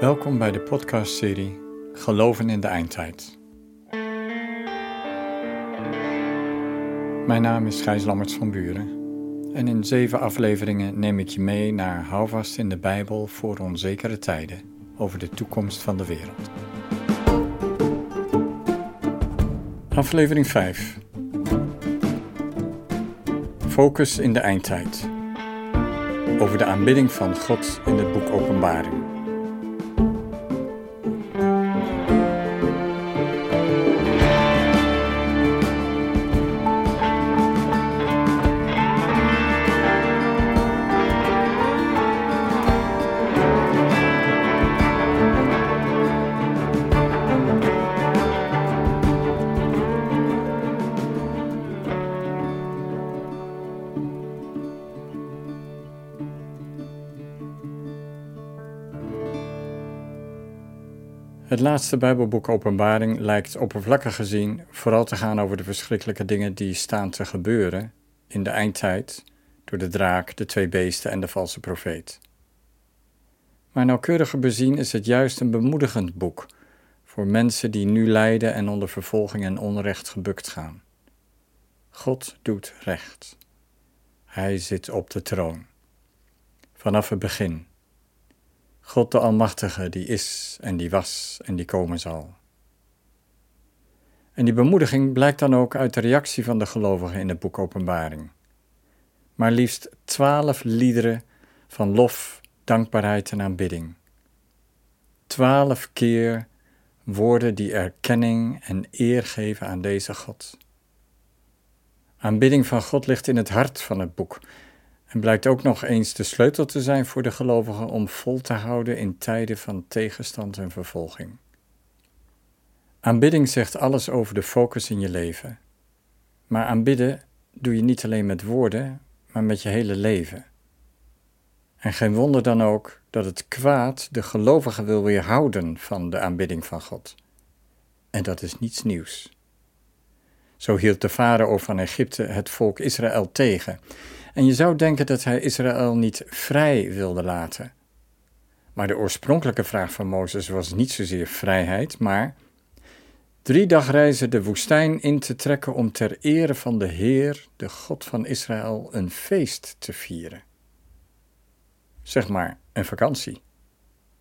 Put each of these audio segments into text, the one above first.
Welkom bij de podcastserie Geloven in de Eindtijd. Mijn naam is Gijs Lammerts van Buren en in zeven afleveringen neem ik je mee naar Houvast in de Bijbel voor onzekere tijden over de toekomst van de wereld. Aflevering 5 Focus in de Eindtijd over de aanbidding van God in het boek Openbaring. Het laatste Bijbelboek Openbaring lijkt oppervlakkig gezien vooral te gaan over de verschrikkelijke dingen die staan te gebeuren in de eindtijd door de draak, de twee beesten en de valse profeet. Maar nauwkeuriger bezien is het juist een bemoedigend boek voor mensen die nu lijden en onder vervolging en onrecht gebukt gaan. God doet recht. Hij zit op de troon. Vanaf het begin God de Almachtige, die is en die was en die komen zal. En die bemoediging blijkt dan ook uit de reactie van de gelovigen in het boek Openbaring. Maar liefst twaalf liederen van lof, dankbaarheid en aanbidding. Twaalf keer woorden die erkenning en eer geven aan deze God. Aanbidding van God ligt in het hart van het boek en blijkt ook nog eens de sleutel te zijn voor de gelovigen om vol te houden in tijden van tegenstand en vervolging. Aanbidding zegt alles over de focus in je leven. Maar aanbidden doe je niet alleen met woorden, maar met je hele leven. En geen wonder dan ook dat het kwaad de gelovigen wil weerhouden van de aanbidding van God. En dat is niets nieuws. Zo hield de farao van Egypte het volk Israël tegen en je zou denken dat hij Israël niet vrij wilde laten. Maar de oorspronkelijke vraag van Mozes was niet zozeer vrijheid, maar drie dagreizen de woestijn in te trekken om ter ere van de Heer, de God van Israël, een feest te vieren. Zeg maar een vakantie,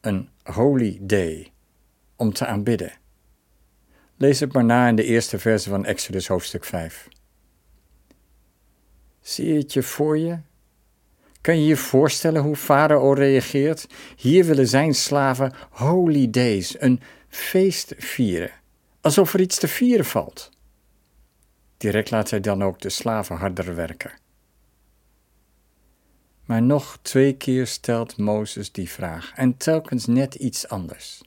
een holy day, om te aanbidden. Lees het maar na in de eerste verse van Exodus hoofdstuk 5. Zie je het je voor je? Kan je je voorstellen hoe Farao reageert? Hier willen zijn slaven holy days, een feest vieren, alsof er iets te vieren valt. Direct laat hij dan ook de slaven harder werken. Maar nog twee keer stelt Mozes die vraag en telkens net iets anders.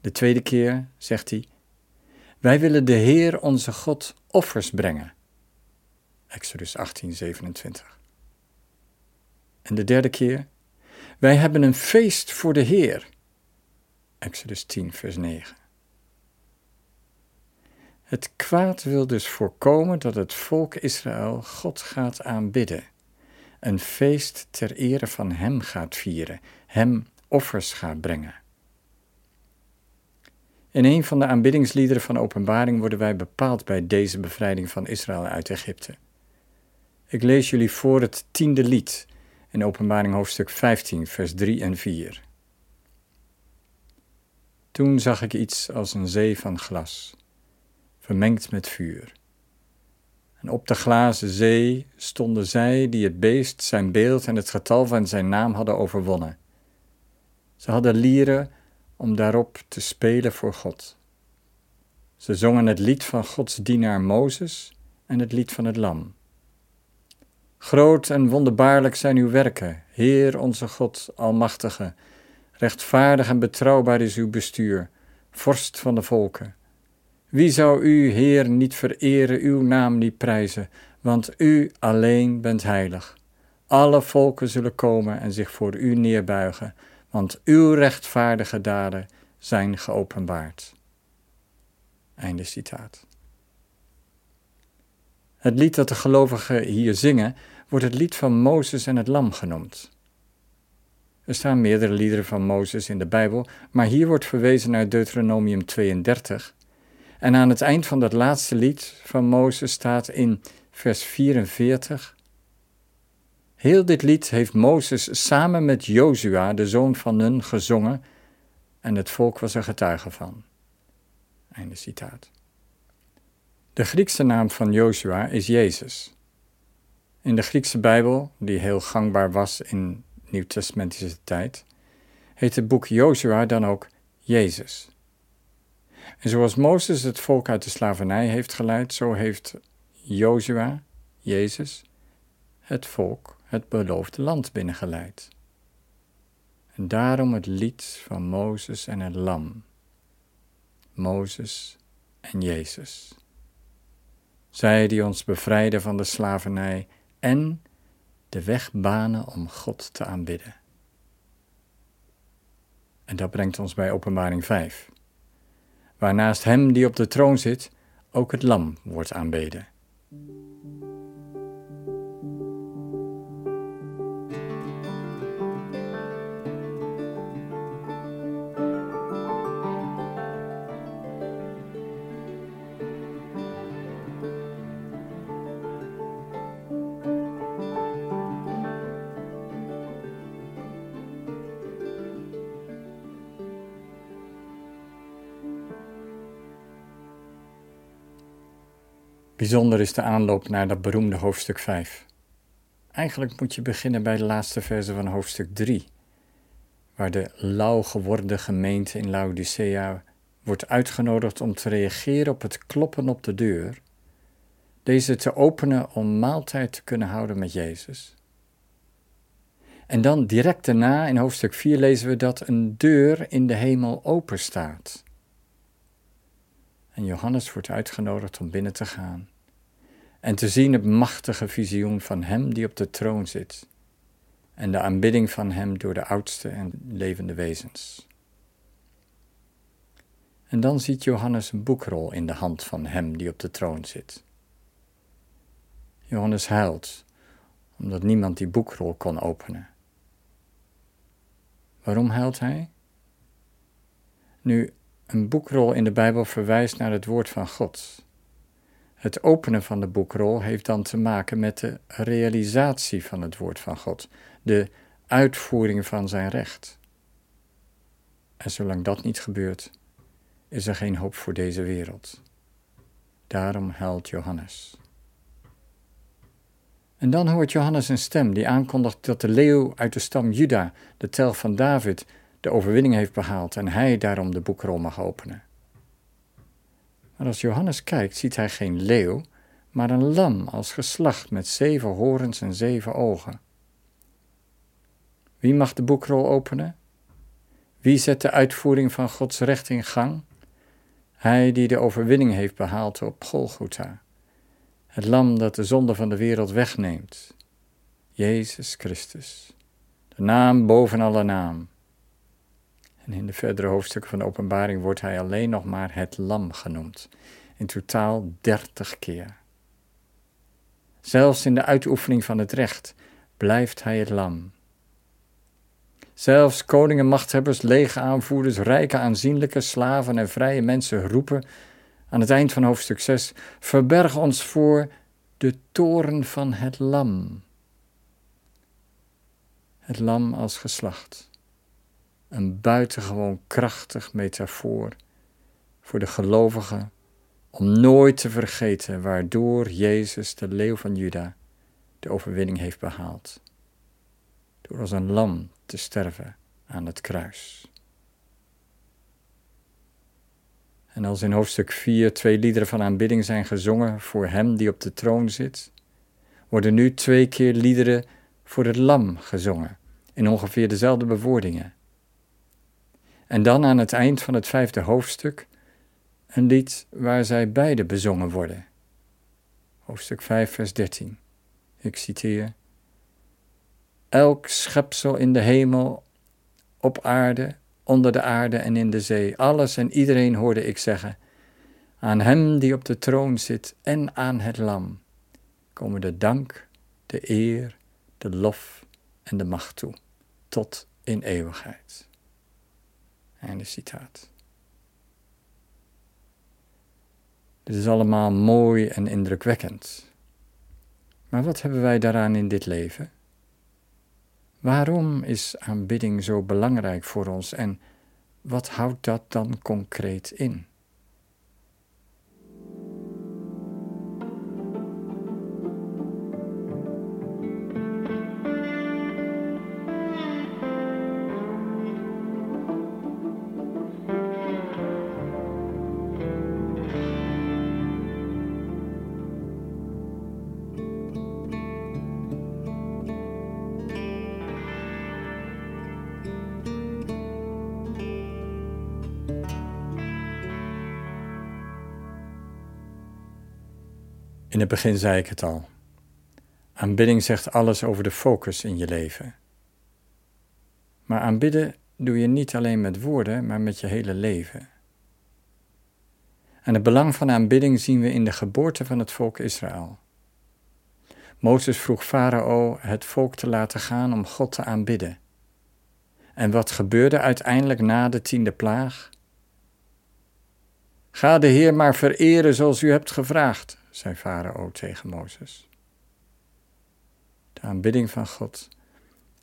De tweede keer zegt hij: Wij willen de Heer onze God offers brengen Exodus 18, 27. En de derde keer, wij hebben een feest voor de Heer. Exodus 10, vers 9. Het kwaad wil dus voorkomen dat het volk Israël God gaat aanbidden, een feest ter ere van Hem gaat vieren, Hem offers gaat brengen. In een van de aanbiddingsliederen van Openbaring worden wij bepaald bij deze bevrijding van Israël uit Egypte. Ik lees jullie voor het tiende lied in Openbaring hoofdstuk 15, vers 3 en 4. Toen zag ik iets als een zee van glas, vermengd met vuur. En op de glazen zee stonden zij die het beest, zijn beeld en het getal van zijn naam hadden overwonnen. Ze hadden lieren om daarop te spelen voor God. Ze zongen het lied van Gods dienaar Mozes en het lied van het Lam. Groot en wonderbaarlijk zijn uw werken, Heer onze God, Almachtige. Rechtvaardig en betrouwbaar is uw bestuur, Vorst van de volken. Wie zou u, Heer, niet vereren, uw naam niet prijzen, want u alleen bent heilig. Alle volken zullen komen en zich voor u neerbuigen, want uw rechtvaardige daden zijn geopenbaard. Einde citaat. Het lied dat de gelovigen hier zingen, wordt het lied van Mozes en het Lam genoemd. Er staan meerdere liederen van Mozes in de Bijbel, maar hier wordt verwezen naar Deuteronomium 32. En aan het eind van dat laatste lied van Mozes staat in vers 44. Heel dit lied heeft Mozes samen met Jozua, de zoon van Nun, gezongen en het volk was er getuige van. Einde citaat. De Griekse naam van Jozua is Jezus. In de Griekse Bijbel, die heel gangbaar was in nieuwtestamentische tijd, heet het boek Jozua dan ook Jezus. En zoals Mozes het volk uit de slavernij heeft geleid, zo heeft Jozua, Jezus, het volk het beloofde land binnengeleid. En daarom het lied van Mozes en het lam. Mozes en Jezus. Zij die ons bevrijden van de slavernij en de weg banen om God te aanbidden. En dat brengt ons bij Openbaring 5, waar naast Hem die op de troon zit ook het lam wordt aanbeden. Bijzonder is de aanloop naar dat beroemde hoofdstuk 5. Eigenlijk moet je beginnen bij de laatste verse van hoofdstuk 3, waar de lauw geworden gemeente in Laodicea wordt uitgenodigd om te reageren op het kloppen op de deur, deze te openen om maaltijd te kunnen houden met Jezus. En dan direct daarna in hoofdstuk 4 lezen we dat een deur in de hemel open staat. En Johannes wordt uitgenodigd om binnen te gaan en te zien het machtige visioen van Hem die op de troon zit en de aanbidding van Hem door de oudste en levende wezens. En dan ziet Johannes een boekrol in de hand van Hem die op de troon zit. Johannes huilt, omdat niemand die boekrol kon openen. Waarom huilt hij? Nu, een boekrol in de Bijbel verwijst naar het woord van God. Het openen van de boekrol heeft dan te maken met de realisatie van het woord van God, de uitvoering van zijn recht. En zolang dat niet gebeurt, is er geen hoop voor deze wereld. Daarom huilt Johannes. En dan hoort Johannes een stem die aankondigt dat de leeuw uit de stam Juda, de tel van David, de overwinning heeft behaald en hij daarom de boekrol mag openen. Maar als Johannes kijkt, ziet hij geen leeuw, maar een lam als geslacht met zeven horens en zeven ogen. Wie mag de boekrol openen? Wie zet de uitvoering van Gods recht in gang? Hij die de overwinning heeft behaald op Golgotha, het lam dat de zonde van de wereld wegneemt, Jezus Christus, de naam boven alle naam. En in de verdere hoofdstukken van de openbaring wordt hij alleen nog maar het lam genoemd. In totaal dertig keer. Zelfs in de uitoefening van het recht blijft hij het lam. Zelfs koningen, machthebbers, legeaanvoerders, rijke, aanzienlijke, slaven en vrije mensen roepen aan het eind van hoofdstuk 6: Verberg ons voor de toren van het lam. Het lam als geslacht een buitengewoon krachtig metafoor voor de gelovigen om nooit te vergeten waardoor Jezus, de leeuw van Juda, de overwinning heeft behaald. Door als een lam te sterven aan het kruis. En als in hoofdstuk 4 twee liederen van aanbidding zijn gezongen voor Hem die op de troon zit, worden nu twee keer liederen voor het lam gezongen, in ongeveer dezelfde bewoordingen. En dan aan het eind van het vijfde hoofdstuk een lied waar zij beide bezongen worden. Hoofdstuk 5, vers 13. Ik citeer: Elk schepsel in de hemel, op aarde, onder de aarde en in de zee, alles en iedereen hoorde ik zeggen: Aan Hem die op de troon zit en aan het Lam komen de dank, de eer, de lof en de macht toe, tot in eeuwigheid. Einde citaat. Dit is allemaal mooi en indrukwekkend. Maar wat hebben wij daaraan in dit leven? Waarom is aanbidding zo belangrijk voor ons en wat houdt dat dan concreet in? In het begin zei ik het al. Aanbidding zegt alles over de focus in je leven. Maar aanbidden doe je niet alleen met woorden, maar met je hele leven. En het belang van aanbidding zien we in de geboorte van het volk Israël. Mozes vroeg Farao het volk te laten gaan om God te aanbidden. En wat gebeurde uiteindelijk na de tiende plaag? Ga de Heer maar vereren zoals u hebt gevraagd, zei Farao tegen Mozes. De aanbidding van God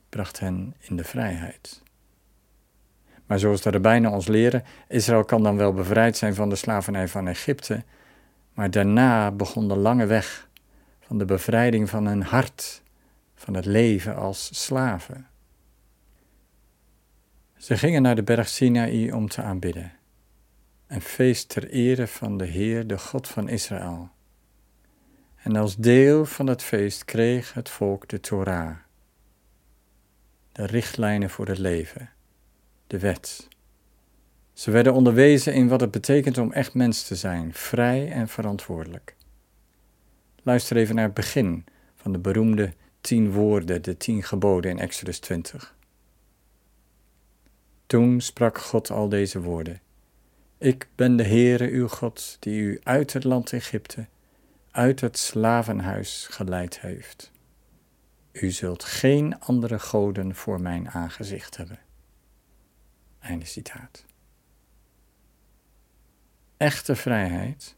bracht hen in de vrijheid. Maar zoals de rabbijnen ons leren, Israël kan dan wel bevrijd zijn van de slavernij van Egypte, maar daarna begon de lange weg van de bevrijding van hun hart, van het leven als slaven. Ze gingen naar de berg Sinaï om te aanbidden. Een feest ter ere van de Heer, de God van Israël. En als deel van het feest kreeg het volk de Torah, de richtlijnen voor het leven, de wet. Ze werden onderwezen in wat het betekent om echt mens te zijn, vrij en verantwoordelijk. Luister even naar het begin van de beroemde tien woorden, de tien geboden in Exodus 20. Toen sprak God al deze woorden. Ik ben de Heere uw God, die u uit het land Egypte uit het slavenhuis geleid heeft. U zult geen andere goden voor mijn aangezicht hebben. Einde citaat. Echte vrijheid,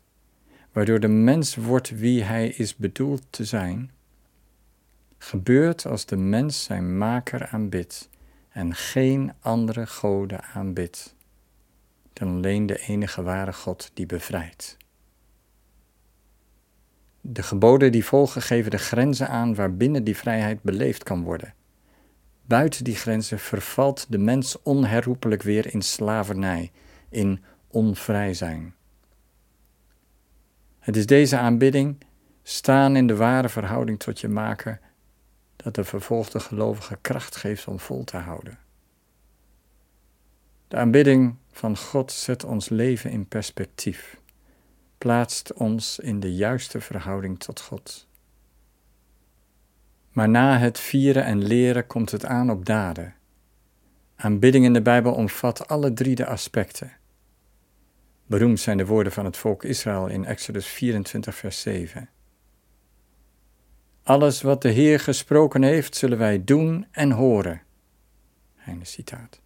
waardoor de mens wordt wie hij is bedoeld te zijn, gebeurt als de mens zijn maker aanbidt en geen andere goden aanbidt dan alleen de enige ware God die bevrijdt. De geboden die volgen geven de grenzen aan waarbinnen die vrijheid beleefd kan worden. Buiten die grenzen vervalt de mens onherroepelijk weer in slavernij, in onvrij zijn. Het is deze aanbidding, staan in de ware verhouding tot je maker, dat de vervolgde gelovige kracht geeft om vol te houden. De aanbidding van God zet ons leven in perspectief plaatst ons in de juiste verhouding tot God. Maar na het vieren en leren komt het aan op daden. Aanbidding in de Bijbel omvat alle drie de aspecten. Beroemd zijn de woorden van het volk Israël in Exodus 24, vers 7. Alles wat de Heer gesproken heeft, zullen wij doen en horen. Einde citaat.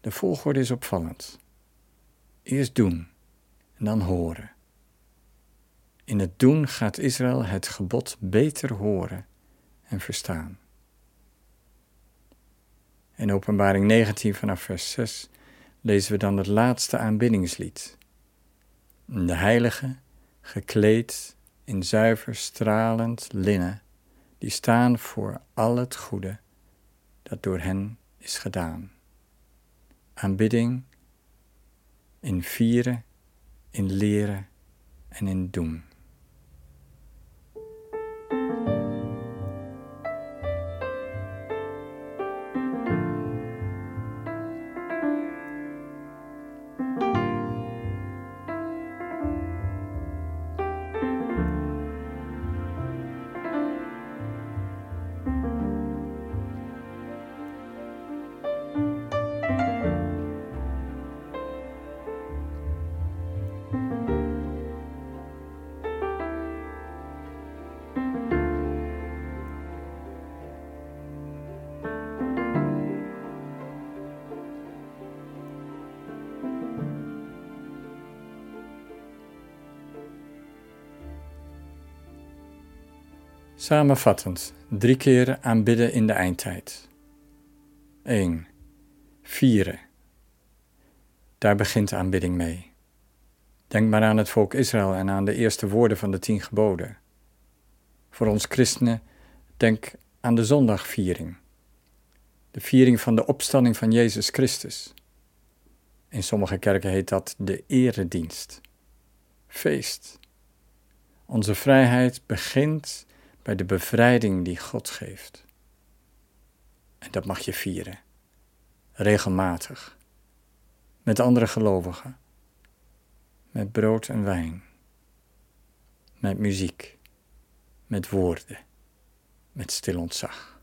De volgorde is opvallend. Eerst doen en dan horen. In het doen gaat Israël het gebod beter horen en verstaan. In Openbaring 19 vanaf vers 6 lezen we dan het laatste aanbiddingslied. De heilige, gekleed in zuiver stralend linnen, die staan voor al het goede dat door hen is gedaan. Aanbidding in vieren in leren en in doen. Samenvattend, drie keer aanbidden in de eindtijd. 1. Vieren. Daar begint aanbidding mee. Denk maar aan het volk Israël en aan de eerste woorden van de tien geboden. Voor ons christenen, denk aan de zondagviering. De viering van de opstanding van Jezus Christus. In sommige kerken heet dat de eredienst. Feest. Onze vrijheid begint bij de bevrijding die God geeft. En dat mag je vieren, regelmatig, met andere gelovigen, met brood en wijn, met muziek, met woorden, met stil ontzag.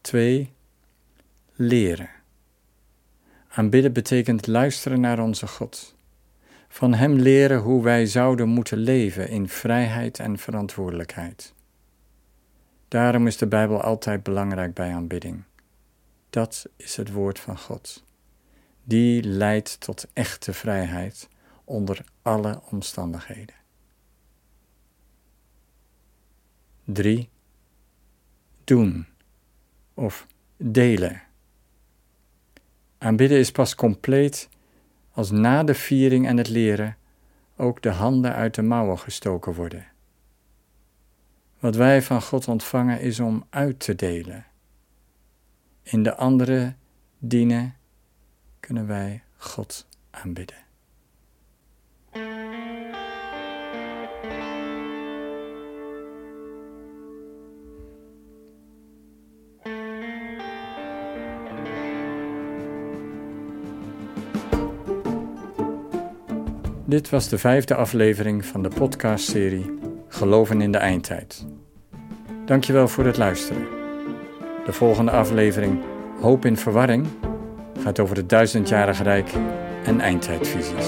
2. Leren. Aanbidden betekent luisteren naar onze God van Hem leren hoe wij zouden moeten leven in vrijheid en verantwoordelijkheid. Daarom is de Bijbel altijd belangrijk bij aanbidding. Dat is het woord van God. Die leidt tot echte vrijheid onder alle omstandigheden. 3. Doen of delen. Aanbidden is pas compleet als na de viering en het leren ook de handen uit de mouwen gestoken worden. Wat wij van God ontvangen is om uit te delen. In de andere dienen kunnen wij God aanbidden. Dit was de vijfde aflevering van de podcastserie Geloven in de Eindtijd. Dankjewel voor het luisteren. De volgende aflevering, Hoop in Verwarring, gaat over het duizendjarige rijk en eindtijdvisies.